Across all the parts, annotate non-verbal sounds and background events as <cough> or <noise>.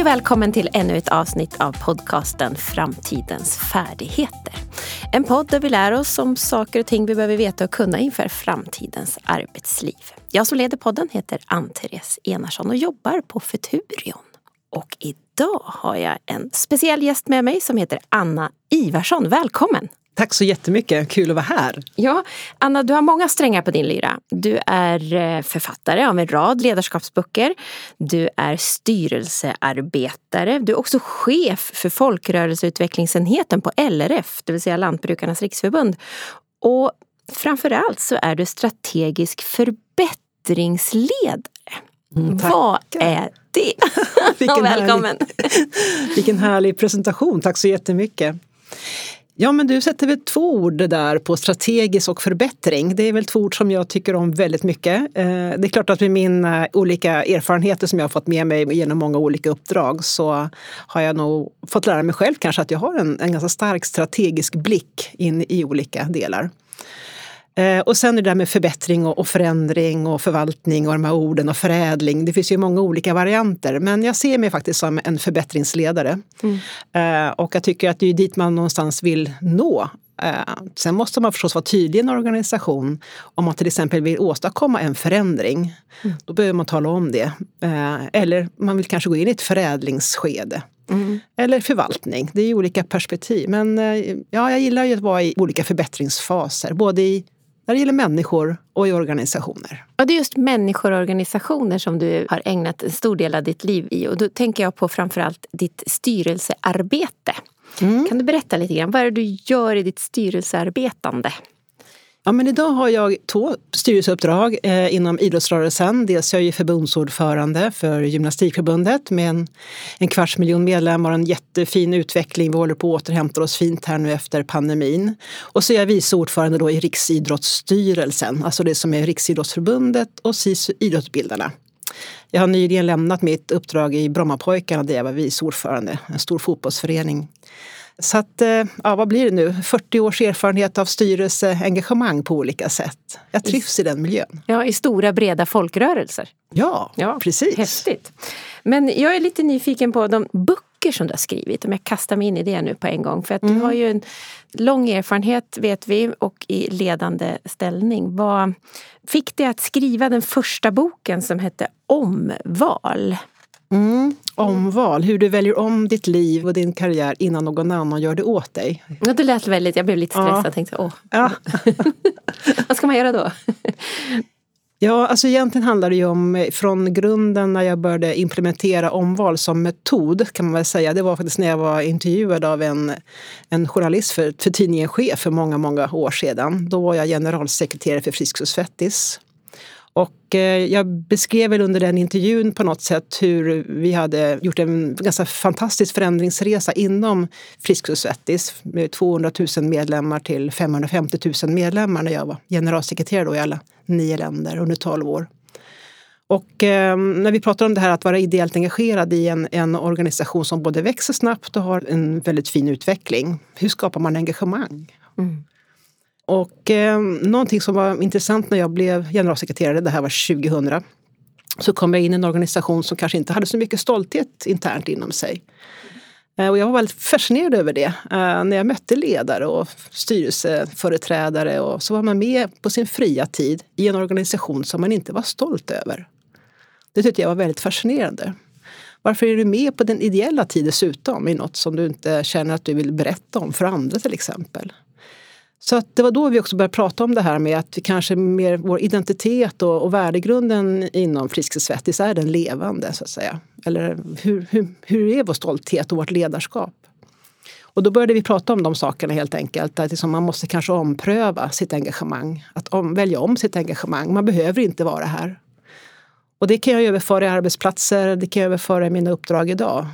Hej och välkommen till ännu ett avsnitt av podcasten Framtidens färdigheter. En podd där vi lär oss om saker och ting vi behöver veta och kunna inför framtidens arbetsliv. Jag som leder podden heter Ann-Therese Enarsson och jobbar på Futurion. Och idag har jag en speciell gäst med mig som heter Anna Ivarsson. Välkommen! Tack så jättemycket, kul att vara här. Ja, Anna, du har många strängar på din lyra. Du är eh, författare av en rad ledarskapsböcker. Du är styrelsearbetare. Du är också chef för folkrörelseutvecklingsenheten på LRF, det vill säga Lantbrukarnas riksförbund. Och framförallt så är du strategisk förbättringsledare. Mm, Vad är det? <laughs> Vilken Välkommen! Härlig, <laughs> vilken härlig presentation, tack så jättemycket. Ja, men du sätter väl två ord där på strategisk och förbättring. Det är väl två ord som jag tycker om väldigt mycket. Eh, det är klart att med mina eh, olika erfarenheter som jag har fått med mig genom många olika uppdrag så har jag nog fått lära mig själv kanske att jag har en, en ganska stark strategisk blick in i olika delar. Eh, och sen det där med förbättring och förändring och förvaltning och de här orden och förädling. Det finns ju många olika varianter men jag ser mig faktiskt som en förbättringsledare. Mm. Eh, och jag tycker att det är dit man någonstans vill nå. Eh, sen måste man förstås vara tydlig i en organisation om man till exempel vill åstadkomma en förändring. Mm. Då behöver man tala om det. Eller man vill kanske gå in i ett förädlingsskede. Mm. Eller förvaltning, det är olika perspektiv. Men ja, jag gillar ju att vara i olika förbättringsfaser, både i när det gäller människor och i organisationer. Ja, det är just människor och organisationer som du har ägnat en stor del av ditt liv i. Och då tänker jag på framförallt ditt styrelsearbete. Mm. Kan du berätta lite grann, vad är det du gör i ditt styrelsearbetande? Ja, men idag har jag två styrelseuppdrag eh, inom idrottsrörelsen. Dels är jag förbundsordförande för Gymnastikförbundet med en, en kvarts miljon medlemmar och en jättefin utveckling. Vi håller på att återhämta oss fint här nu efter pandemin. Och så är jag vice ordförande då i Riksidrottsstyrelsen, alltså det som är Riksidrottsförbundet och SISU Idrottsbildarna. Jag har nyligen lämnat mitt uppdrag i Brommapojkarna där jag var vice ordförande, en stor fotbollsförening. Så att, eh, ja, vad blir det nu? 40 års erfarenhet av styrelseengagemang på olika sätt. Jag trivs i, i den miljön. Ja, i stora breda folkrörelser. Ja, ja, precis. Häftigt. Men jag är lite nyfiken på de böcker som du har skrivit, om jag kastar mig in i det nu på en gång. För att mm. du har ju en lång erfarenhet, vet vi, och i ledande ställning. Vad fick dig att skriva den första boken som hette Omval? Mm. Omval, hur du väljer om ditt liv och din karriär innan någon annan gör det åt dig. Ja, det lät väldigt, jag blev lite stressad. Ja. Tänkte, åh. Ja. <laughs> Vad ska man göra då? Ja, alltså egentligen handlar det ju om från grunden när jag började implementera omval som metod kan man väl säga. Det var faktiskt när jag var intervjuad av en, en journalist för, för tidningen Chef för många, många år sedan. Då var jag generalsekreterare för Friskis och Svettis. Och eh, jag beskrev väl under den intervjun på något sätt hur vi hade gjort en ganska fantastisk förändringsresa inom Frisk och Svettis med 200 000 medlemmar till 550 000 medlemmar när jag var generalsekreterare då i alla nio länder under 12 år. Och eh, när vi pratar om det här att vara ideellt engagerad i en, en, organisation som både växer snabbt och har en väldigt fin utveckling. Hur skapar man engagemang? Mm. Och eh, någonting som var intressant när jag blev generalsekreterare, det här var 2000, så kom jag in i en organisation som kanske inte hade så mycket stolthet internt inom sig. Eh, och jag var väldigt fascinerad över det. Eh, när jag mötte ledare och styrelseföreträdare och så var man med på sin fria tid i en organisation som man inte var stolt över. Det tyckte jag var väldigt fascinerande. Varför är du med på den ideella tid dessutom i något som du inte känner att du vill berätta om för andra till exempel? Så att det var då vi också började prata om det här med att vi kanske mer vår identitet och, och värdegrunden inom Friskis Svettis är den levande så att säga. Eller hur, hur, hur är vår stolthet och vårt ledarskap? Och då började vi prata om de sakerna helt enkelt. Att liksom man måste kanske ompröva sitt engagemang. Att om, välja om sitt engagemang. Man behöver inte vara här. Och det kan jag överföra i arbetsplatser, det kan jag överföra i mina uppdrag idag.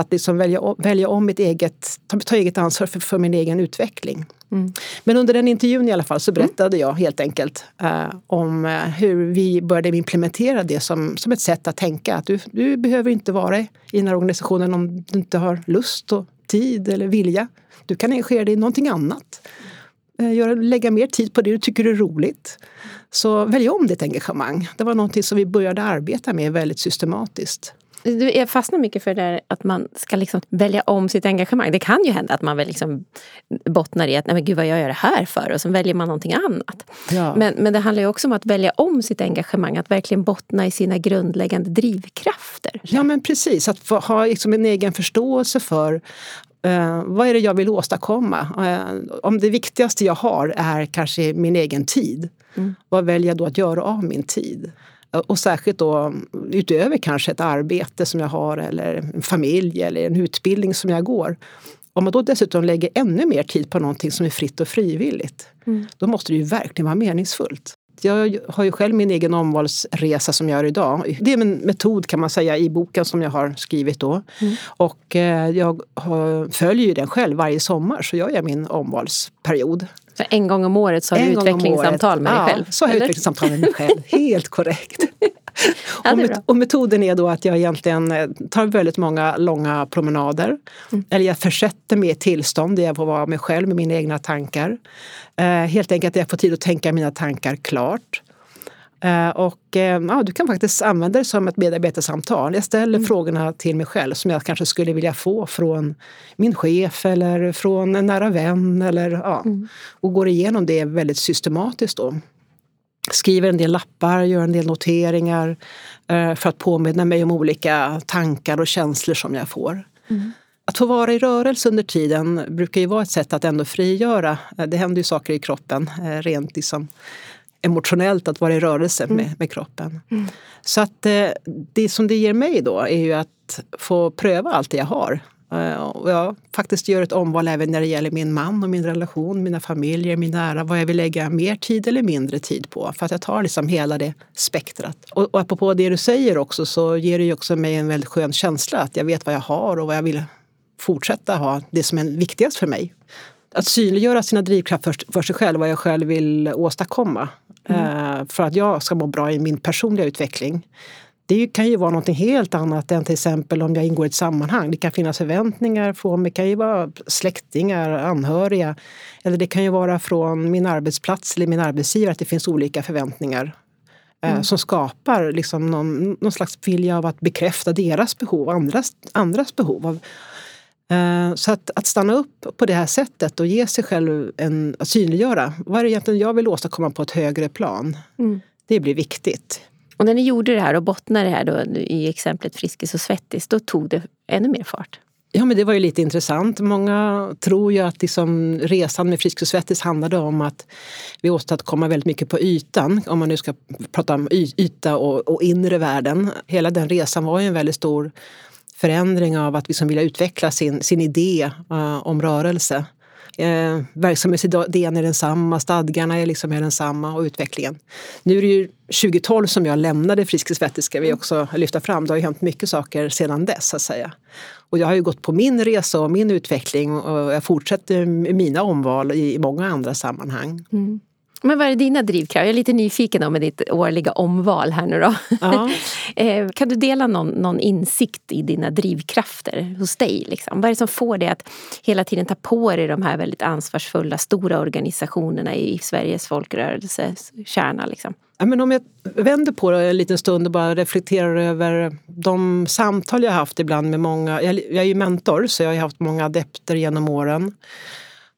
Att liksom välja, välja om mitt eget, ta, ta eget ansvar för, för min egen utveckling. Mm. Men under den intervjun i alla fall så berättade mm. jag helt enkelt eh, om eh, hur vi började implementera det som, som ett sätt att tänka. Att du, du behöver inte vara i den här organisationen om du inte har lust och tid eller vilja. Du kan engagera dig i någonting annat. Eh, göra, lägga mer tid på det du tycker är roligt. Så välj om ditt engagemang. Det var någonting som vi började arbeta med väldigt systematiskt. Jag fastnar mycket för det där att man ska liksom välja om sitt engagemang. Det kan ju hända att man väl liksom bottnar i att nej men gud vad jag gör det här för och så väljer man någonting annat. Ja. Men, men det handlar ju också om att välja om sitt engagemang, att verkligen bottna i sina grundläggande drivkrafter. Ja men precis, att få ha liksom en egen förståelse för Uh, vad är det jag vill åstadkomma? Uh, om det viktigaste jag har är kanske min egen tid, mm. vad väljer jag då att göra av min tid? Och särskilt då utöver kanske ett arbete som jag har eller en familj eller en utbildning som jag går. Om man då dessutom lägger ännu mer tid på någonting som är fritt och frivilligt, mm. då måste det ju verkligen vara meningsfullt. Jag har ju själv min egen omvalsresa som jag gör idag. Det är en metod kan man säga i boken som jag har skrivit då. Mm. Och eh, jag följer ju den själv varje sommar så gör jag min omvalsperiod. Så en gång om året så har du utvecklingssamtal med dig själv? Ja, så har jag utvecklingssamtal med mig själv. <laughs> Helt korrekt. Ja, och, met och, metoden är då att jag egentligen eh, tar väldigt många långa promenader. Mm. Eller jag försätter mig i ett tillstånd där jag får vara mig själv med mina egna tankar. Eh, helt enkelt att jag får tid att tänka mina tankar klart. Eh, och eh, ja, du kan faktiskt använda det som ett medarbetarsamtal. Jag ställer mm. frågorna till mig själv som jag kanske skulle vilja få från min chef eller från en nära vän. Eller, ja, mm. Och går igenom det väldigt systematiskt. Då. Skriver en del lappar, gör en del noteringar eh, för att påminna mig om olika tankar och känslor som jag får. Mm. Att få vara i rörelse under tiden brukar ju vara ett sätt att ändå frigöra. Det händer ju saker i kroppen rent liksom emotionellt att vara i rörelse med, mm. med kroppen. Mm. Så att eh, det som det ger mig då är ju att få pröva allt det jag har. Eh, och jag faktiskt gör ett omval även när det gäller min man och min relation, mina familjer, min nära, vad jag vill lägga mer tid eller mindre tid på. För att jag tar liksom hela det spektrat. Och, och apropå det du säger också så ger det ju också mig en väldigt skön känsla att jag vet vad jag har och vad jag vill fortsätta ha, det som är viktigast för mig. Att synliggöra sina drivkrafter för, för sig själv, vad jag själv vill åstadkomma. Mm. Eh, för att jag ska må bra i min personliga utveckling. Det kan ju vara något helt annat än till exempel om jag ingår i ett sammanhang. Det kan finnas förväntningar från, det kan ju vara släktingar, anhöriga. Eller det kan ju vara från min arbetsplats eller min arbetsgivare att det finns olika förväntningar. Eh, mm. Som skapar liksom någon, någon slags vilja av att bekräfta deras behov, andras, andras behov. Av, så att, att stanna upp på det här sättet och ge sig själv en, att synliggöra vad är det egentligen jag vill åstadkomma på ett högre plan. Mm. Det blir viktigt. Och när ni gjorde det här och bottnade det här då, i exemplet Friskis och Svettis, då tog det ännu mer fart? Ja, men det var ju lite intressant. Många tror ju att liksom resan med Friskis och Svettis handlade om att vi åstadkommer väldigt mycket på ytan. Om man nu ska prata om yta och, och inre världen. Hela den resan var ju en väldigt stor förändring av att liksom vilja utveckla sin, sin idé uh, om rörelse. Eh, verksamhetsidén är densamma, stadgarna är, liksom är densamma och utvecklingen. Nu är det ju 2012 som jag lämnade Friskis Svettis ska vi också lyfta fram. Det har ju hänt mycket saker sedan dess så att säga. Och jag har ju gått på min resa och min utveckling och jag fortsätter med mina omval i många andra sammanhang. Mm. Men vad är dina drivkrafter? Jag är lite nyfiken om med ditt årliga omval här nu då. Ja. <laughs> Eh, kan du dela någon, någon, insikt i dina drivkrafter hos dig? Liksom? Vad är det som får dig att hela tiden ta på dig de här väldigt ansvarsfulla stora organisationerna i Sveriges folkrörelses kärna? Liksom? Ja, men om jag vänder på det en liten stund och bara reflekterar över de samtal jag haft ibland med många. Jag, jag är ju mentor så jag har haft många adepter genom åren.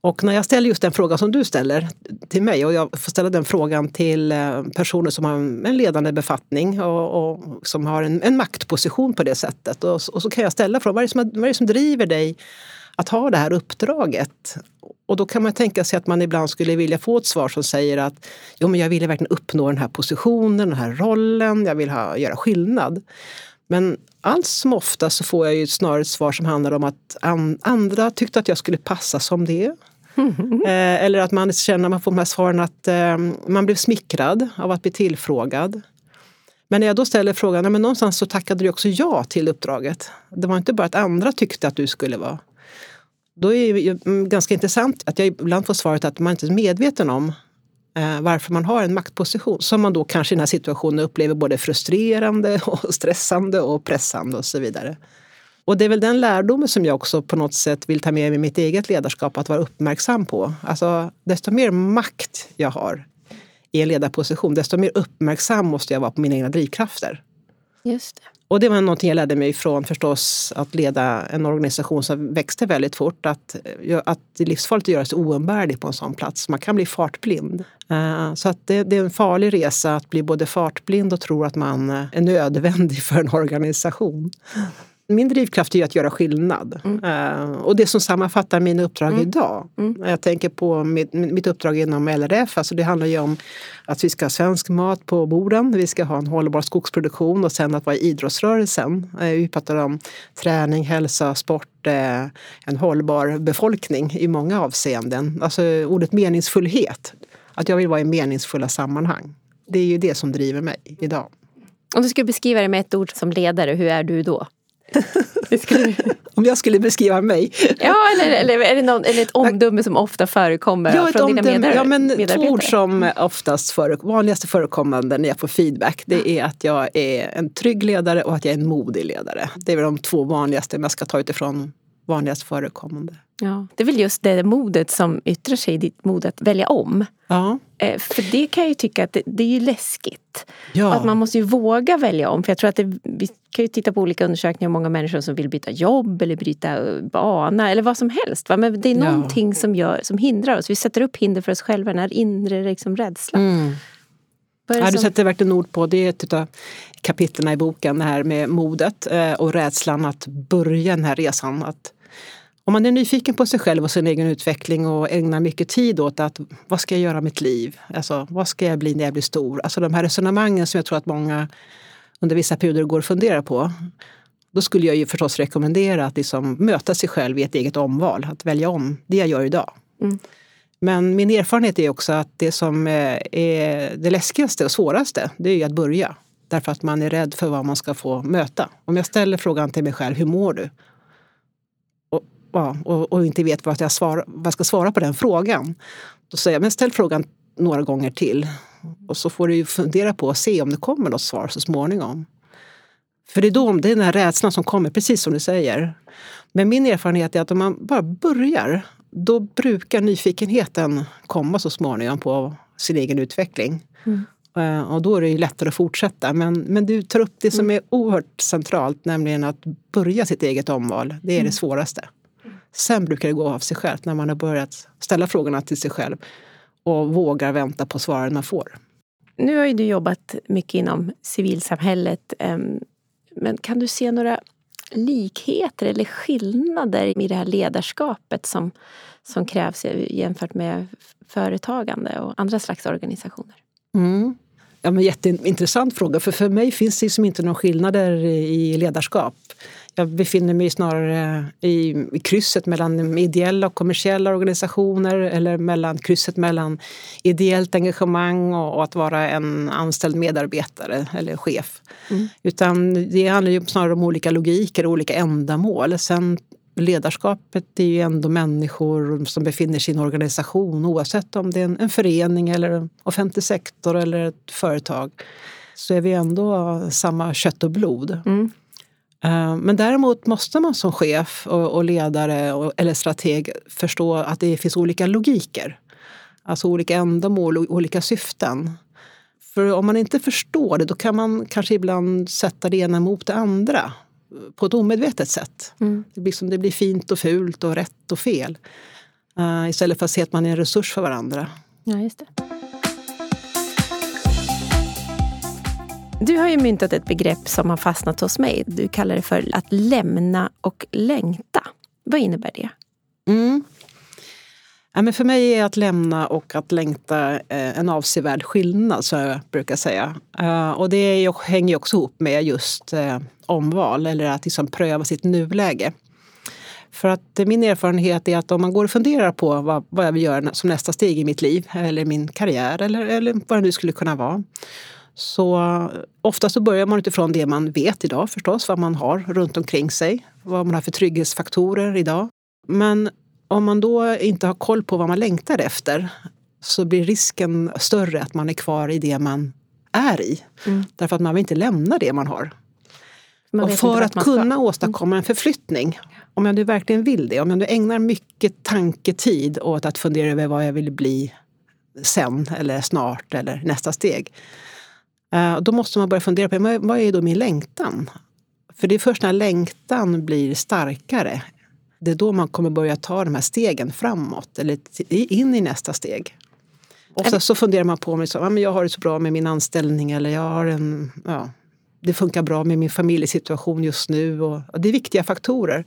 Och när jag ställer just den frågan som du ställer till mig och jag får ställa den frågan till eh, personer som har en ledande befattning och, och som har en, en, maktposition på det sättet. Och, och, så kan jag ställa frågan, vad är, som, vad är det som driver dig att ha det här uppdraget? Och då kan man tänka sig att man ibland skulle vilja få ett svar som säger att jo, men jag vill verkligen uppnå den här positionen, den här rollen, jag vill ha, göra skillnad. Men allt som ofta så får jag ju snarare ett svar som handlar om att andra tyckte att jag skulle passa som det. <laughs> Eh, eller att man känner, man får de här svaren att eh, man blev smickrad av att bli tillfrågad. Men när jag då ställer frågan, men någonstans så tackade du också ja till uppdraget. Det var inte bara att andra tyckte att du skulle vara. Då är det mm, ganska intressant att jag ibland får svaret att man inte är medveten om eh, varför man har en maktposition som man då kanske i den här situationen upplever både frustrerande <laughs> och stressande och pressande och så vidare. Och det är väl den lärdomen som jag också på något sätt vill ta med mig i mitt eget ledarskap, att vara uppmärksam på. Alltså, desto mer makt jag har i en ledarposition, desto mer uppmärksam måste jag vara på mina egna drivkrafter. Just det. Och det var någonting jag lärde mig från förstås att leda en organisation som växte väldigt fort. Att, att det är livsfarligt att göra sig oumbärlig på en sån plats. Man kan bli fartblind. Uh, så att det, det, är en farlig resa att bli både fartblind och tro att man är nödvändig för en organisation. Min drivkraft är att göra skillnad. Mm. Uh, och det som sammanfattar mina uppdrag mm. idag. Mm. Jag tänker på mitt, mitt uppdrag inom LRF. Alltså det handlar ju om att vi ska ha svensk mat på borden. Vi ska ha en hållbar skogsproduktion och sen att vara i idrottsrörelsen. Uh, vi pratar om träning, hälsa, sport, uh, en hållbar befolkning i många avseenden. Alltså ordet meningsfullhet. Att jag vill vara i meningsfulla sammanhang. Det är ju det som driver mig idag. Om du skulle beskriva det med ett ord som ledare, hur är du då? <laughs> Om jag skulle beskriva mig? Ja, eller, eller, är det någon, eller ett omdöme som ofta förekommer ja, från omdöme, dina ja, men Två ord som oftast för, vanligaste förekommande när jag får feedback det är att jag är en trygg ledare och att jag är en modig ledare. Det är väl de två vanligaste om jag ska ta utifrån vanligast förekommande. Ja, det är väl just det modet som yttrar sig i ditt mod att välja om. Ja. Eh, för det kan jag ju tycka att det, det är ju läskigt. Ja. Att man måste ju våga välja om. För jag tror att det, vi kan ju titta på olika undersökningar om många människor som vill byta jobb eller byta eh, bana eller vad som helst. Va? Men det är någonting ja. som, gör, som hindrar oss. Vi sätter upp hinder för oss själva, den här inre liksom, rädslan. Mm. Ja, du sätter verkligen ord på det. är ett av kapitlen i boken, det här med modet eh, och rädslan att börja den här resan. Att om man är nyfiken på sig själv och sin egen utveckling och ägnar mycket tid åt att vad ska jag göra med mitt liv? Alltså, vad ska jag bli när jag blir stor? Alltså de här resonemangen som jag tror att många under vissa perioder går och funderar på. Då skulle jag ju förstås rekommendera att liksom möta sig själv i ett eget omval, att välja om det jag gör idag. Mm. Men min erfarenhet är också att det som är det läskigaste och svåraste, det är ju att börja. Därför att man är rädd för vad man ska få möta. Om jag ställer frågan till mig själv, hur mår du? Ja, och, och, inte vet vad jag, svara, vad jag ska svara på den frågan. Då säger jag, men ställ frågan några gånger till. Och så får du fundera på och se om det kommer något svar så småningom. För det är då det är den här rädslan som kommer, precis som du säger. Men min erfarenhet är att om man bara börjar, då brukar nyfikenheten komma så småningom på sin egen utveckling. Mm. Eh, och då är det ju lättare att fortsätta. Men, men du tar upp det som mm. är oerhört centralt, nämligen att börja sitt eget omval. Det är mm. det svåraste. Sen brukar det gå av sig självt när man har börjat ställa frågorna till sig själv och vågar vänta på svaren man får. Nu har ju du jobbat mycket inom civilsamhället. Ehm, men kan du se några likheter eller skillnader i det här ledarskapet som, som krävs jämfört med företagande och andra slags organisationer? Mm. Ja, men jätteintressant fråga, för för mig finns det liksom inte några skillnader i ledarskap. Jag befinner mig snarare i, i krysset mellan ideella och kommersiella organisationer eller mellan krysset mellan ideellt engagemang och, och att vara en anställd medarbetare eller chef. Mm. Utan det handlar ju snarare om olika logiker och olika ändamål. Sen ledarskapet är ju ändå människor som befinner sig i en organisation oavsett om det är en, en förening eller en offentlig sektor eller ett företag. Så är vi ändå samma kött och blod. Mm. Eh, men däremot måste man som chef och ledare eller strateg förstå att det finns olika logiker. Alltså olika ändamål och olika syften. För om man inte förstår det då kan man kanske ibland sätta det ena mot det andra på ett omedvetet sätt. Mm. Det, blir som det blir fint och fult och rätt och fel. Uh, istället för att se att man är en resurs för varandra. Ja, just det. Du har ju myntat ett begrepp som har fastnat hos mig. Du kallar det för att lämna och längta. Vad innebär det? Mm. Ja, men för mig är att lämna och att längta eh, en avsevärd skillnad, så jag brukar säga. Eh, och det hänger också ihop med just eh, omval, eller att liksom pröva sitt nuläge. För att min erfarenhet är att om man går och funderar på vad, vad jag vill göra som nästa steg i mitt liv, eller min karriär, eller, eller vad det nu skulle kunna vara, så oftast så börjar man utifrån det man vet idag förstås, vad man har runt omkring sig, vad man har för trygghetsfaktorer idag. Men om man då inte har koll på vad man längtar efter så blir risken större att man är kvar i det man är i. Mm. Därför att man vill inte lämna det man har. Man och för att, kunna åstadkomma en förflyttning, om jag nu verkligen vill det, om jag nu ägnar mycket tanketid åt att fundera över vad jag vill bli sen eller snart eller nästa steg. Eh, då måste man börja fundera på vad är då min längtan? För det är först när längtan blir starkare, det är då man kommer börja ta de här stegen framåt eller in i nästa steg. Ofta så funderar man på om liksom, jag har det så bra med min anställning eller jag har en, ja, det funkar bra med min familjesituation just nu. Och, och det är viktiga faktorer.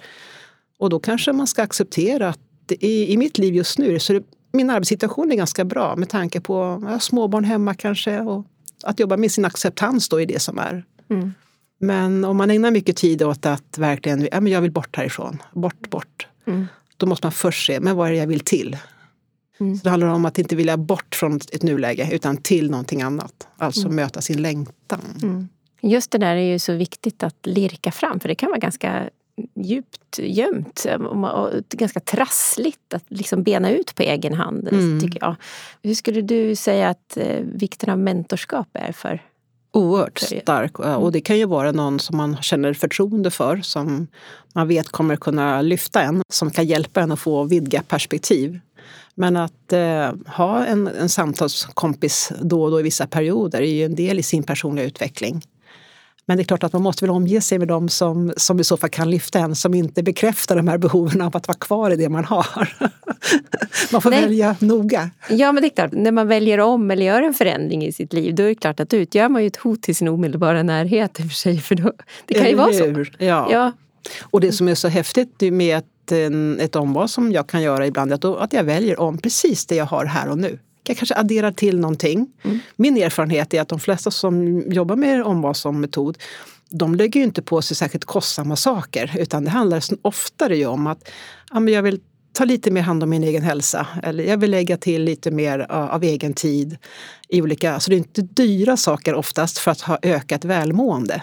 Och då kanske man ska acceptera att i, i mitt liv just nu så det, min arbetssituation är ganska bra med tanke på ja, småbarn hemma kanske. Och att jobba med sin acceptans då i det som är. Mm. Men om man ägnar mycket tid åt att verkligen, ja, men jag vill bort härifrån, bort, bort. Mm. Då måste man först se, men vad är det jag vill till? Mm. Så det handlar om att inte vilja bort från ett nuläge utan till någonting annat. Alltså mm. möta sin längtan. Mm. Just det där är ju så viktigt att lirka fram för det kan vara ganska djupt gömt och ganska trassligt att liksom bena ut på egen hand. Mm. tycker jag. Hur skulle du säga att eh, vikten av mentorskap är för Oerhört stark. Och mm. det kan ju vara någon som man känner förtroende för, som man vet kommer kunna lyfta en, som kan hjälpa en att få vidga perspektiv. Men att eh, ha en, en samtalskompis då och då i vissa perioder är ju en del i sin personliga utveckling. Men det är klart att man måste väl omge sig med dem som, som i så fall kan lyfta en, som inte bekräftar de här behoven av att vara kvar i det man har. <laughs> man får Nej. välja noga. Ja, men det är klart, när man väljer om eller gör en förändring i sitt liv, då är det klart att då utgör man ju ett hot till sin omedelbara närhet i och för sig. För då, det kan ju vara så. Ja. ja. Och det som är så häftigt med ett, ett omval som jag kan göra ibland, är att jag väljer om precis det jag har här och nu jag kanske adderar till någonting. Mm. Min erfarenhet är att de flesta som jobbar med omval som metod de lägger ju inte på sig särskilt kostsamma saker utan det handlar oftare om att ja, jag vill ta lite mer hand om min egen hälsa eller jag vill lägga till lite mer av egen tid. i olika, Så det är inte dyra saker oftast för att ha ökat välmående.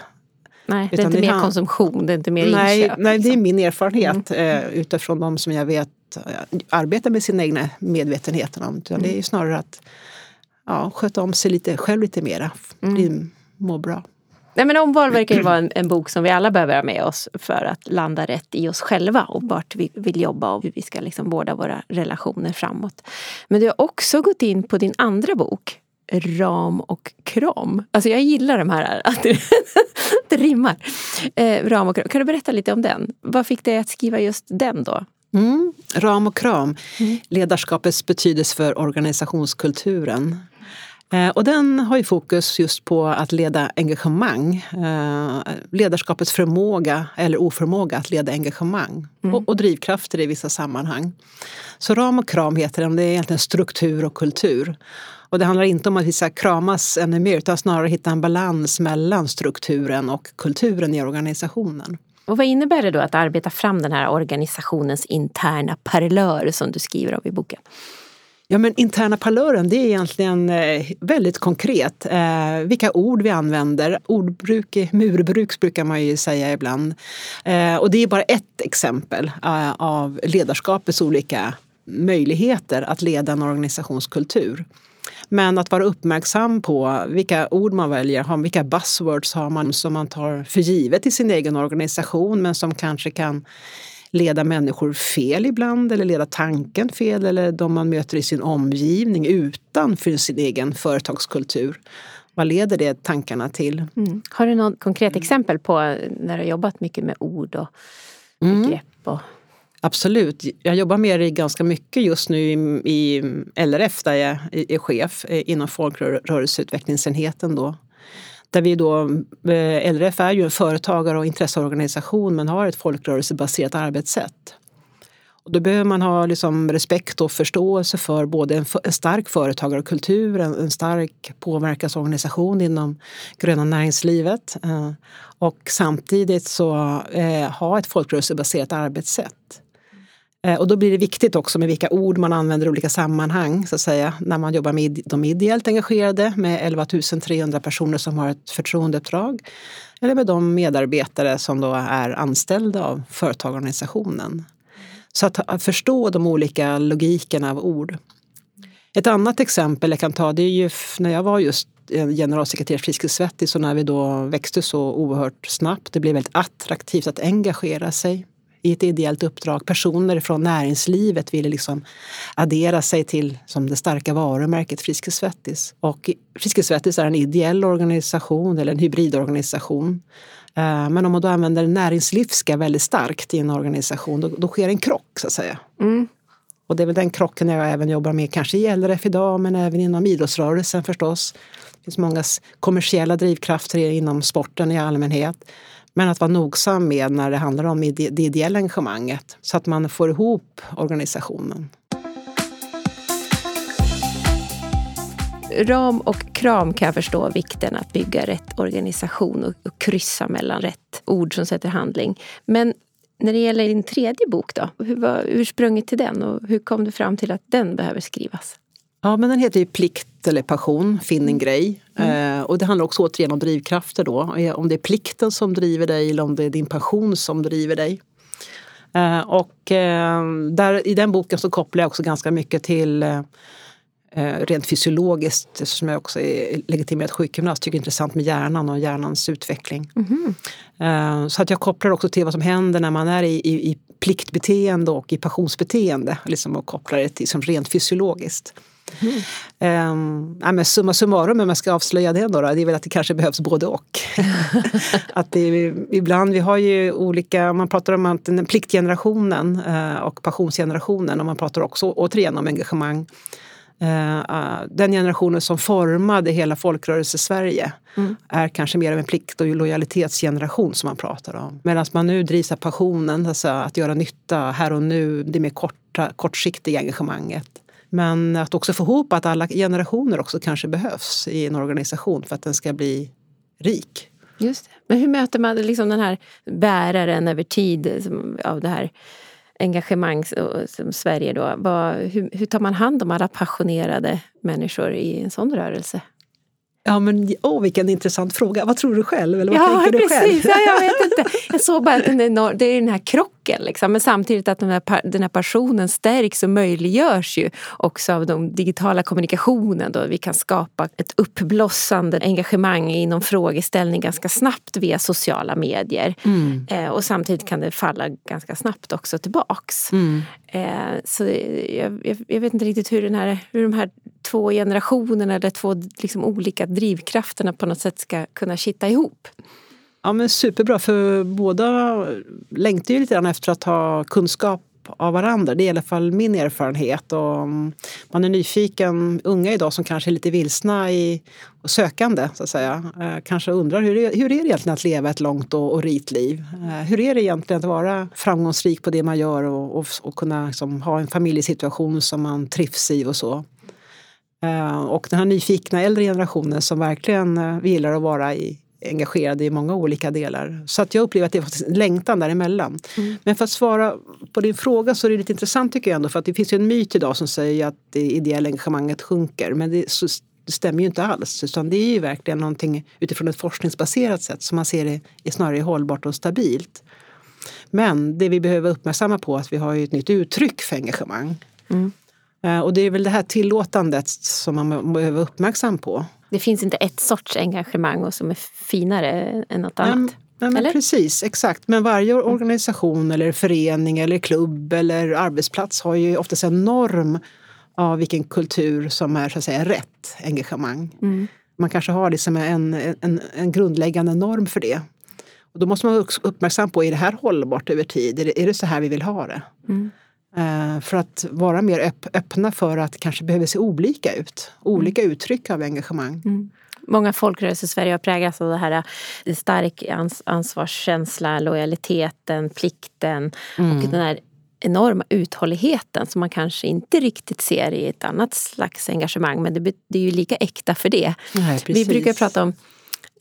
Nej, det är inte mer konsumtion, det är inte mer nej, inköp. Nej, liksom. det är min erfarenhet mm. eh, utifrån de som jag vet eh, arbetar med sin egna medvetenhet. Mm. Det är mm. snarare att ja, sköta om sig lite, själv lite mera, mm. må bra. Nej, men Omval verkar ju vara en, en, bok som vi alla behöver ha med oss för att landa rätt i oss själva och vart vi vill jobba och hur vi ska liksom vårda våra relationer framåt. Men du har också gått in på din andra bok ram och kram. Alltså jag gillar de här, att det, <laughs> det rimmar. Eh, ram och kram. Kan du berätta lite om den? Vad fick dig att skriva just den då? Mm, ram och kram, mm. ledarskapets betydelse för organisationskulturen. Eh, och den har ju fokus just på att leda engagemang. Eh, ledarskapets förmåga eller oförmåga att leda engagemang. Mm. Och, och, drivkrafter i vissa sammanhang. Så ram och kram heter den, det är egentligen struktur och kultur. Och det handlar inte om att vi ska kramas ännu mer utan snarare hitta en balans mellan strukturen och kulturen i organisationen. Och vad innebär det då att arbeta fram den här organisationens interna parlör som du skriver om i boken? Ja, men interna parlören det är egentligen eh, väldigt konkret. Eh, vilka ord vi använder. Ordbruk, murbruk brukar man ju säga ibland. Eh, och det är bara ett exempel eh, av ledarskapets olika möjligheter att leda en organisationskultur. Men att vara uppmärksam på vilka ord man väljer, vilka buzzwords har man som man tar för givet i sin egen organisation men som kanske kan leda människor fel ibland eller leda tanken fel eller de man möter i sin omgivning utanför sin egen företagskultur. Vad leder det tankarna till? Mm. Har du något konkret exempel på när du har jobbat mycket med ord och mm. begrepp? Och... Absolut. Jag jobbar med det ganska mycket just nu i, i LRF där jag är chef eh, inom folkrörelseutvecklingsenheten. Då. Där vi då, eh, LRF är ju en företagar och intresseorganisation men har ett folkrörelsebaserat arbetssätt. Och då behöver man ha liksom respekt och förståelse för både en, en stark företagarkultur, en, en stark påverkansorganisation inom gröna näringslivet eh, och samtidigt så eh, ha ett folkrörelsebaserat arbetssätt. Eh, och då blir det viktigt också med vilka ord man använder i olika sammanhang, så att säga, när man jobbar med de ideellt engagerade med 11 300 personer som har ett förtroendeuppdrag. Eller med de medarbetare som då är anställda av företagarorganisationen. Så att förstå de olika logikerna av ord. Ett annat exempel jag kan ta det är ju när jag var just eh, generalsekreterare Friskis Svettis och när vi då växte så oerhört snabbt. Det blev väldigt attraktivt att engagera sig i ett ideellt uppdrag. Personer från näringslivet ville liksom addera sig till som det starka varumärket Friskis Svettis. Och Friskis Svettis är en ideell organisation eller en hybridorganisation. Eh, men om man då använder näringslivska väldigt starkt i en organisation då, då sker en krock så att säga. Mm. Och det är väl den krocken jag även jobbar med, kanske i LRF idag men även inom idrottsrörelsen förstås. Det finns många kommersiella drivkrafter inom sporten i allmänhet. Men att vara nogsam med när det handlar om det ideella engagemanget så att man får ihop organisationen. Ram och kram kan jag förstå vikten att bygga rätt organisation och, och kryssa mellan rätt ord som sätter handling. Men när det gäller din tredje bok då, hur var ursprunget till den och hur kom du fram till att den behöver skrivas? Ja, men den heter ju Plikt eller passion, finn en grej. Mm. Eh, och det handlar också återigen om drivkrafter då. Eh, om det är plikten som driver dig eller om det är din passion som driver dig. Eh, och eh, där, i den boken så kopplar jag också ganska mycket till eh, eh, rent fysiologiskt, eftersom jag också är legitimerad sjukgymnast, tycker det är intressant med hjärnan och hjärnans utveckling. Mm. så att jag kopplar också till vad som händer när man är i, i, i pliktbeteende och i passionsbeteende. Liksom och kopplar det till som rent fysiologiskt. Mm. Um, ja, men summa summarum, om jag ska avslöja det då, det är väl att det kanske behövs både och. <laughs> att det ibland, vi har ju olika, man pratar om att pliktgenerationen uh, och passionsgenerationen och man pratar också återigen om engagemang. Uh, uh, den generationen som formade hela folkrörelse-Sverige mm. är kanske mer av en plikt och lojalitetsgeneration som man pratar om. Medan man nu drivs av passionen, alltså att göra nytta här och nu, det mer korta, kortsiktiga engagemanget. Men att också få ihop att alla generationer också kanske behövs i en organisation för att den ska bli rik. Just det. Men hur möter man liksom den här bäraren över tid av det här engagemang som Sverige då? hur, hur tar man hand om alla passionerade människor i en sån rörelse? Ja men åh, vilken intressant fråga. Vad tror du själv? Eller vad ja, tänker du precis. själv? Ja, jag vet inte. <laughs> Jag såg bara att den är, det är den här krocken. Liksom. Men samtidigt att den här, den här passionen stärks och möjliggörs ju också av den digitala kommunikationen. Då vi kan skapa ett uppblossande engagemang inom frågeställning ganska snabbt via sociala medier. Mm. Eh, och samtidigt kan det falla ganska snabbt också tillbaks. Mm. Eh, så jag, jag, jag, vet inte riktigt hur, den här, hur de här två generationerna eller två liksom olika drivkrafterna på något sätt ska kunna kitta ihop. Ja men superbra för båda längtar ju lite grann efter att ha kunskap av varandra. Det är i alla fall min erfarenhet. Och mm, man är nyfiken, unga idag som kanske är lite vilsna i, och sökande så att säga. Eh, kanske undrar hur är, hur är det egentligen att leva ett långt och, och rikt liv? Eh, hur är det egentligen att vara framgångsrik på det man gör och, och, och kunna liksom, ha en familjesituation som man trivs i och så. Eh, och den här nyfikna äldre generationen som verkligen eh, gillar att vara i, engagerade i många olika delar. Så att jag upplever att det är en längtan däremellan. Mm. Men för att svara på din fråga så är det lite intressant tycker jag ändå för att det finns ju en myt idag som säger att det ideella engagemanget sjunker. Men det, så, det stämmer ju inte alls. Utan det är ju verkligen någonting utifrån ett forskningsbaserat sätt som man ser det är snarare hållbart och stabilt. Men det vi behöver uppmärksamma på är att vi har ett nytt uttryck för engagemang. Mm. Eh, och det är väl det här tillåtandet som man behöver vara uppmärksam på. Det finns inte ett sorts engagemang som är finare än något annat? Nej, men precis, exakt. Men varje organisation eller förening eller klubb eller arbetsplats har ju oftast en norm av vilken kultur som är så att säga rätt engagemang. Mm. Man kanske har liksom en, en, en grundläggande norm för det. Och då måste man vara uppmärksam på, är det här hållbart över tid? Är det, är det så här vi vill ha det? Mm. Eh, för att vara mer öpp öppna för att kanske behöver se olika ut. Olika mm. uttryck av engagemang. Mm. Många folkrörelser i Sverige har präglats av det här det stark ans ansvarskänsla, lojaliteten, plikten mm. och den här enorma uthålligheten som man kanske inte riktigt ser i ett annat slags engagemang. Men det, det är ju lika äkta för det. Nej, Vi brukar prata om Eh,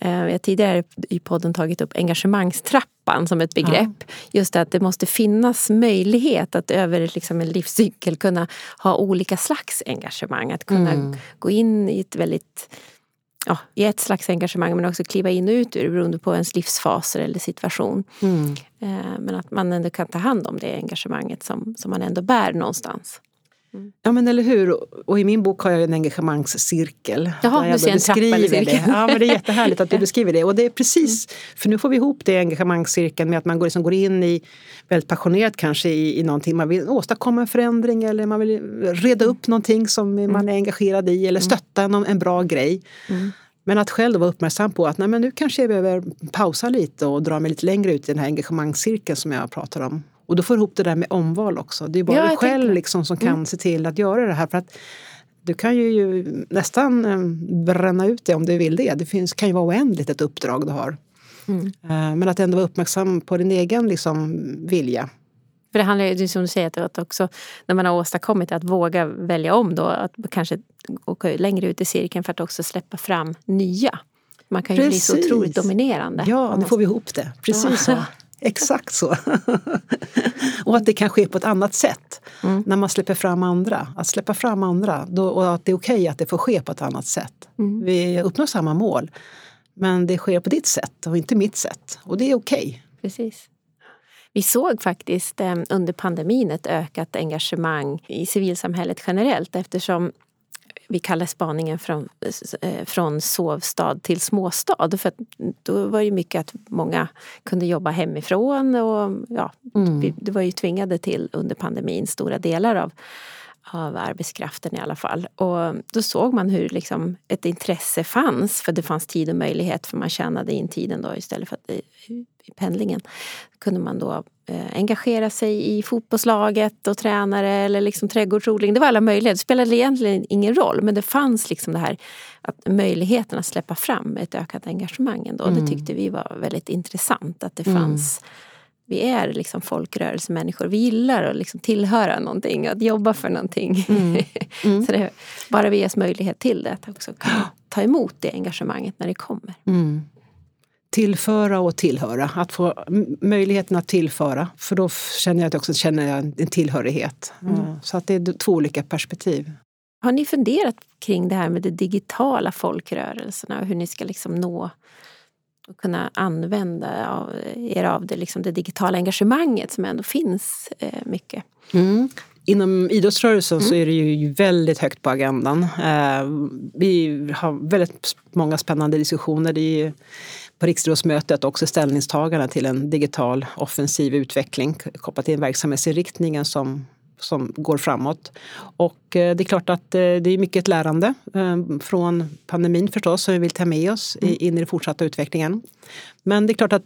vi har tidigare i podden tagit upp engagemangstrappan som ett begrepp. Ja. Just att det måste finnas möjlighet att över liksom en livscykel kunna ha olika slags engagemang. Att kunna mm. gå in i ett väldigt ja, i ett slags engagemang men också kliva in och ut ur beroende på ens livsfaser eller situation. Mm. Eh, men att man ändå kan ta hand om det engagemanget som, som man ändå bär någonstans. Mm. Ja men eller hur. Och i min bok har jag en engagemangscirkel. Jaha, du ser en eller cirkel. Ja men det är jättehärligt att du <laughs> beskriver det. Och det är precis, mm. för nu får vi ihop det engagemangscirkeln med att man går, liksom går in i, väldigt passionerat kanske i, i någonting. Man vill åstadkomma en förändring eller man vill reda upp någonting som mm. man är engagerad i eller mm. stötta en, en bra grej. Mm. Men att själv vara uppmärksam på att nej, men nu kanske jag behöver pausa lite och dra mig lite längre ut i den här engagemangscirkeln som jag pratar om. Och då får du ihop det där med omval också. Det är bara ja, du själv liksom som kan mm. se till att göra det här. För att du kan ju, nästan eh, bränna ut det om du vill det. Det finns, kan ju vara oändligt ett uppdrag du har. Mm. Eh, men att ändå vara uppmärksam på din egen liksom, vilja. För det handlar ju som du säger att också när man har åstadkommit att våga välja om då att kanske åka längre ut i cirkeln för att också släppa fram nya. Man kan ju Precis. bli så otroligt dominerande. Ja, nu får vi ihop det. Precis så. Exakt så. <laughs> och att det kan ske på ett annat sätt mm. när man släpper fram andra. Att släppa fram andra då, och att det är okej okay att det får ske på ett annat sätt. Mm. Vi uppnår samma mål men det sker på ditt sätt och inte mitt sätt. Och det är okej. Okay. Precis. Vi såg faktiskt eh, under pandemin ett ökat engagemang i civilsamhället generellt eftersom vi kallar spaningen från, eh, från sovstad till småstad. För då var det mycket att många kunde jobba hemifrån och ja, mm. vi, det var ju tvingade till under pandemin stora delar av av arbetskraften i alla fall. Och då såg man hur liksom ett intresse fanns för det fanns tid och möjlighet för man tjänade in tiden då istället för att i, i pendlingen kunde man då eh, engagera sig i fotbollslaget och tränare eller liksom trädgårdsodling. Det var alla möjligheter. Det spelade egentligen ingen roll men det fanns liksom det här att möjligheten att släppa fram ett ökat engagemang ändå. Mm. Det tyckte vi var väldigt intressant att det mm. Vi är liksom folkrörelsemänniskor. Vi gillar att liksom tillhöra någonting, att jobba för någonting. Mm. Mm. <laughs> så det, bara vi ges möjlighet till det, att också ta emot det engagemanget när det kommer. Mm. Tillföra och tillhöra. Att få möjligheten att tillföra. För då känner jag att jag också känner en tillhörighet. Mm. Så att det är två olika perspektiv. Har ni funderat kring det här med de digitala folkrörelserna och hur ni ska liksom nå kunna använda er av det, liksom det digitala engagemanget som ändå finns eh, mycket. Mm. Inom idrottsrörelsen mm. så är det ju väldigt högt på agendan. Eh, vi har väldigt många spännande diskussioner. Det är på riksidrottsmötet också ställningstagande till en digital offensiv utveckling kopplat till verksamhetsinriktningen som som går framåt. Och eh, det är klart att eh, det är mycket ett lärande eh, från pandemin förstås som vi vill ta med oss mm. in i den fortsatta utvecklingen. Men det är klart att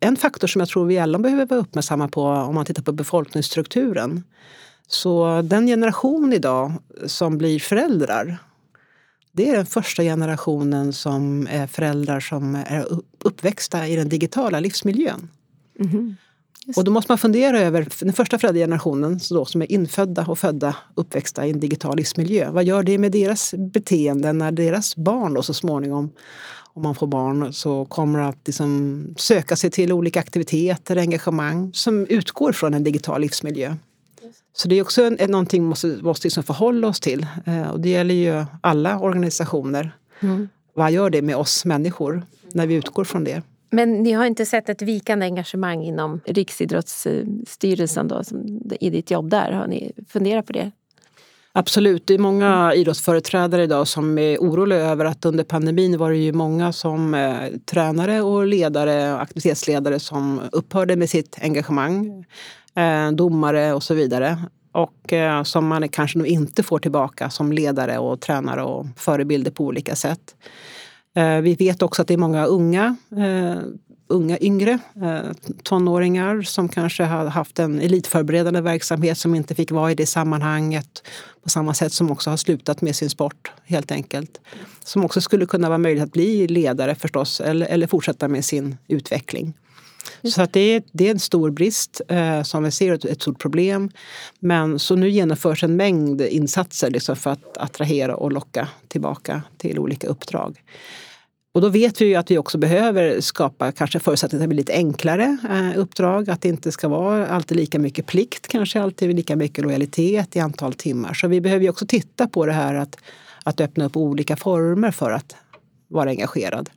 en faktor som jag tror vi alla behöver vara uppmärksamma på om man tittar på befolkningsstrukturen. Så den generation idag som blir föräldrar det är den första generationen som är föräldrar som är uppväxta i den digitala livsmiljön. Mm. Och då måste man fundera över den första föräldragenerationen då, som är infödda och födda, uppväxta i en digital livsmiljö. Vad gör det med deras beteende när deras barn då så småningom, om man får barn, så kommer att liksom söka sig till olika aktiviteter, engagemang som utgår från en digital livsmiljö. Så det är också en, någonting vi måste, måste liksom förhålla oss till. Eh, och det gäller ju alla organisationer. Mm. Vad gör det med oss människor när vi utgår från det? Men ni har inte sett ett vikande engagemang inom Riksidrottsstyrelsen då, i ditt jobb där? Har ni funderat på det? Absolut, det är många idrottsföreträdare idag som är oroliga över att under pandemin var det ju många som eh, tränare och ledare, aktivitetsledare som upphörde med sitt engagemang. Eh, domare och så vidare. Och eh, som man kanske nog inte får tillbaka som ledare och tränare och förebilder på olika sätt. Eh, vi vet också att det är många unga, eh, unga yngre eh, tonåringar som kanske har haft en elitförberedande verksamhet som inte fick vara i det sammanhanget på samma sätt som också har slutat med sin sport helt enkelt. Som också skulle kunna vara möjligt att bli ledare förstås eller, eller fortsätta med sin utveckling. Så att det, är, det är en stor brist eh, som vi ser, ett, ett stort problem. Men så nu genomförs en mängd insatser liksom för att attrahera och locka tillbaka till olika uppdrag. Och då vet vi ju att vi också behöver skapa kanske förutsättningar att blir lite enklare eh, uppdrag. Att det inte ska vara alltid lika mycket plikt, kanske alltid lika mycket lojalitet i antal timmar. Så vi behöver ju också titta på det här att, att öppna upp olika former för att vara engagerad.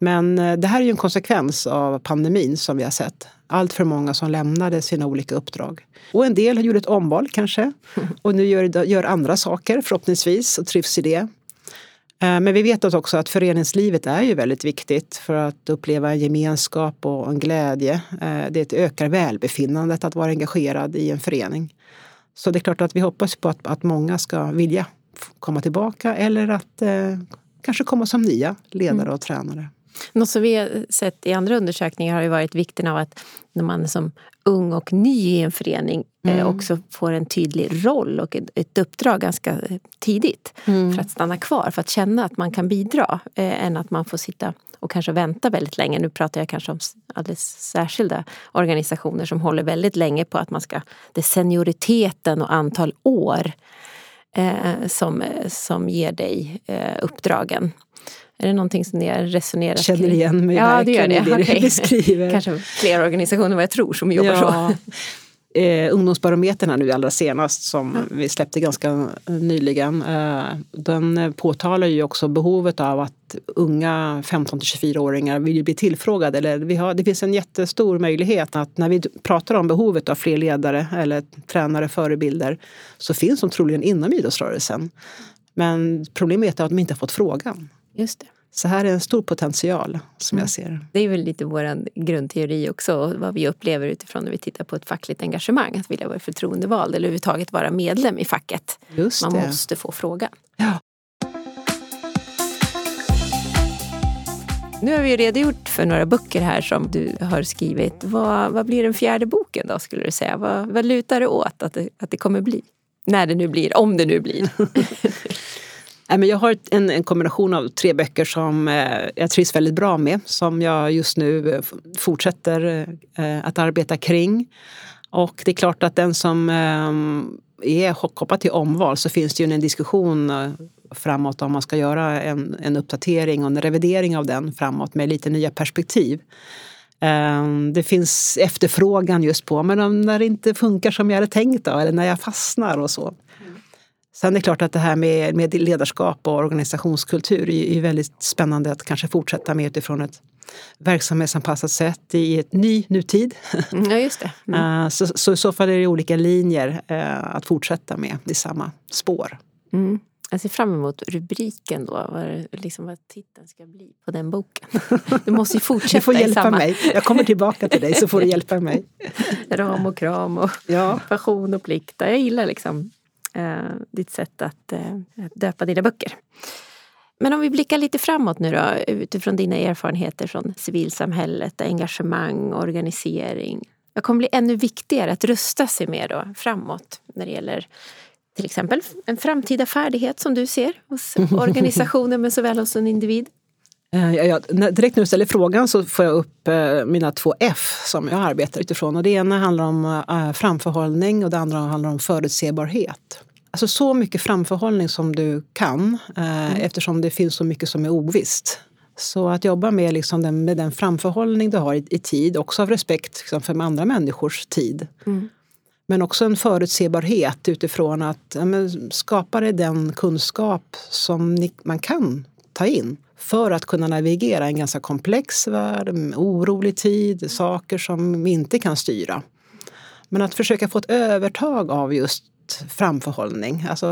Men eh, det här är ju en konsekvens av pandemin som vi har sett. Allt för många som lämnade sina olika uppdrag. Och en del gjorde ett omval kanske <laughs> och nu gör, gör andra saker förhoppningsvis och trivs i det. Eh, men vi vet också att föreningslivet är ju väldigt viktigt för att uppleva en gemenskap och en glädje. Eh, det ökar välbefinnandet att vara engagerad i en förening. Så det är klart att vi hoppas på att, att många ska vilja komma tillbaka eller att eh, kanske komma som nya ledare mm. och tränare. Något som vi har sett i andra undersökningar har ju varit vikten av att när man är som ung och ny i en förening mm. också får en tydlig roll och ett, ett uppdrag ganska tidigt mm. för att stanna kvar, för att känna att man kan bidra eh, än att man får sitta och kanske vänta väldigt länge. Nu pratar jag kanske om alldeles särskilda organisationer som håller väldigt länge på att man ska, det är senioriteten och antal år eh, som, som ger dig eh, uppdragen. Är det någonting som ni har resonerat kring? Känner igen mig ja, verkligen det gör det. i det okay. du beskriver. Kanske fler organisationer än vad jag tror som jobbar ja. så. Eh, ungdomsbarometern nu allra senast som mm. vi släppte ganska nyligen. Eh, den påtalar ju också behovet av att unga 15 till 24-åringar vill bli tillfrågade. Eller vi har, det finns en jättestor möjlighet att när vi pratar om behovet av fler ledare eller tränare, förebilder så finns de troligen inom idrottsrörelsen. Men problemet är att de inte har fått frågan. Just det. Så här är en stor potential som mm. jag ser det. är väl lite vår grundteori också, vad vi upplever utifrån när vi tittar på ett fackligt engagemang. Att vilja vara förtroendevald eller överhuvudtaget vara medlem i facket. Just Man det. måste få frågan. Ja. Nu har vi redogjort för några böcker här som du har skrivit. Vad, vad blir den fjärde boken då skulle du säga? Vad, vad lutar det åt att det, att det kommer bli? När det nu blir, om det nu blir. <laughs> Jag har en, en kombination av tre böcker som eh, jag trivs väldigt bra med. Som jag just nu eh, fortsätter eh, att arbeta kring. Och det är klart att den som är kopplad till omval så finns det ju en diskussion framåt om man ska göra en, en uppdatering och en revidering av den framåt med lite nya perspektiv. Det finns efterfrågan just på, men när det inte funkar som jag hade tänkt då, eller när jag fastnar och så. Sen är det klart att det här med, med ledarskap och organisationskultur är, är väldigt spännande att kanske fortsätta med utifrån ett verksamhetsanpassat sätt i ett ny nutid. <laughs> Ja, just det. Mm. Så, så i så fall är det olika linjer eh, att fortsätta med i samma spår. Mm. Jag ser fram emot rubriken då, vad, liksom vad titeln ska bli på den boken. Du måste ju <laughs> fortsätta Du får hjälpa samma... mig. Jag kommer tillbaka till dig så får du hjälpa mig. <laughs> Ram och kram och ja. passion och plikt. Jag gillar liksom eh, ditt sätt att eh, döpa dina böcker. Men om vi blickar lite framåt nu då utifrån dina erfarenheter från civilsamhället, engagemang, organisering. Vad kommer bli ännu viktigare att rusta sig med då framåt när det gäller till exempel en framtida färdighet som du ser hos <laughs> organisationer men såväl hos en individ? Eh, ja, direkt när du ställer frågan så får jag upp eh, mina två F som jag arbetar utifrån. Och det ena handlar om eh, framförhållning och det andra handlar om förutsebarhet. Alltså så mycket framförhållning som du kan mm. eftersom det finns så mycket som är ovisst. Så att jobba med, liksom den, med den framförhållning du har i, i tid, också av respekt liksom, för andra människors tid. Mm. Men också en förutsebarhet utifrån att ja, skapa dig den kunskap som ni, man kan ta in för att kunna navigera en ganska komplex värld, orolig tid, saker som vi inte kan styra. Men att försöka få ett övertag av just framförhållning. Alltså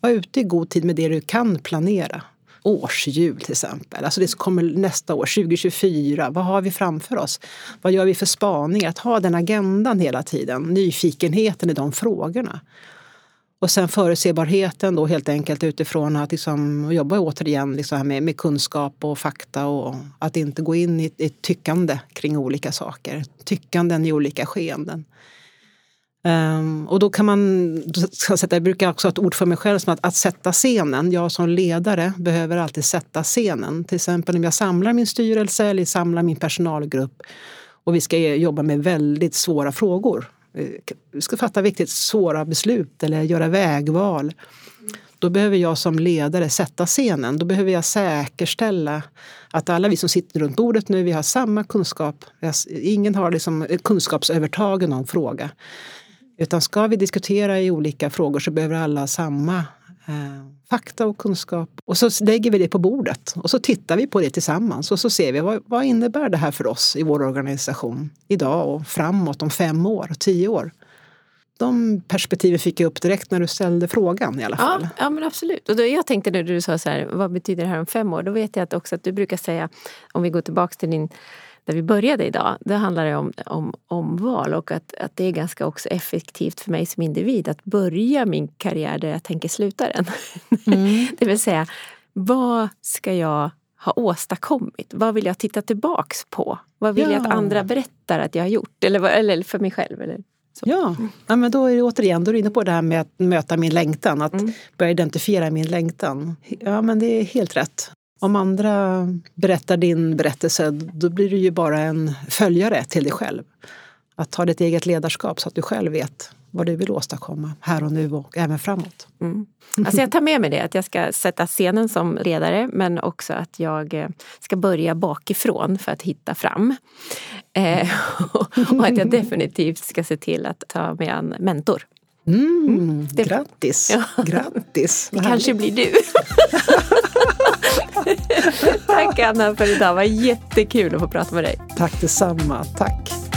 vara ute i god tid med det du kan planera. Årshjul till exempel. Alltså det som kommer nästa år, 2024. Vad har vi framför oss? Vad gör vi för spaningar? Att ha den agendan hela tiden. Nyfikenheten i de frågorna. Och sen förutsebarheten då helt enkelt utifrån att liksom jobba återigen liksom med, med kunskap och fakta och att inte gå in i i tyckande kring olika saker. Tyckanden i olika skeenden. Um, och då kan man, jag brukar också ha ett ord för mig själv som att, att sätta scenen. Jag som ledare behöver alltid sätta scenen. Till exempel om jag samlar min styrelse eller samlar min personalgrupp och vi ska jobba med väldigt svåra frågor Eh, ska fatta viktigt svåra beslut eller göra vägval. Då behöver jag som ledare sätta scenen. Då behöver jag säkerställa att alla vi som sitter runt bordet nu, vi har samma kunskap. Ingen har liksom eh, kunskapsövertag i någon fråga. Utan ska vi diskutera i olika frågor så behöver alla ha samma eh, fakta och kunskap. Och så lägger vi det på bordet och så tittar vi på det tillsammans och så ser vi vad, vad innebär det här för oss i vår organisation idag och framåt om fem år, tio år. De perspektiven fick jag upp direkt när du ställde frågan i alla fall. Ja, ja men absolut. Och då, jag tänkte när du sa så här, vad betyder det här om fem år? Då vet jag att också att du brukar säga, om vi går tillbaks till din där vi började idag, det handlar det om, om omval och att, att det är ganska också effektivt för mig som individ att börja min karriär där jag tänker sluta den. <laughs> Mm. det vill säga, vad ska jag ha åstadkommit? Vad vill jag titta tillbaks på? Vad vill ja. jag att andra berättar att jag har gjort? Eller, eller för mig själv? Eller så. Ja, ja men då är det återigen, då är du inne på det här med att möta min längtan, att mm. börja identifiera min längtan. Ja men det är helt rätt. Om andra berättar din berättelse, då blir du ju bara en följare till dig själv. Att ta ditt eget ledarskap så att du själv vet vad du vill åstadkomma här och nu och även framåt. Mm. Alltså jag tar med mig det, att jag ska sätta scenen som ledare men också att jag eh, ska börja bakifrån för att hitta fram. Eh, <laughs> och att jag definitivt ska se till att ta mig an mentor. Mm, mm. Grattis! Ja. Grattis! Det kanske blir du. <laughs> Tack Anna för idag, det var jättekul att få prata med dig. Tack detsamma, tack.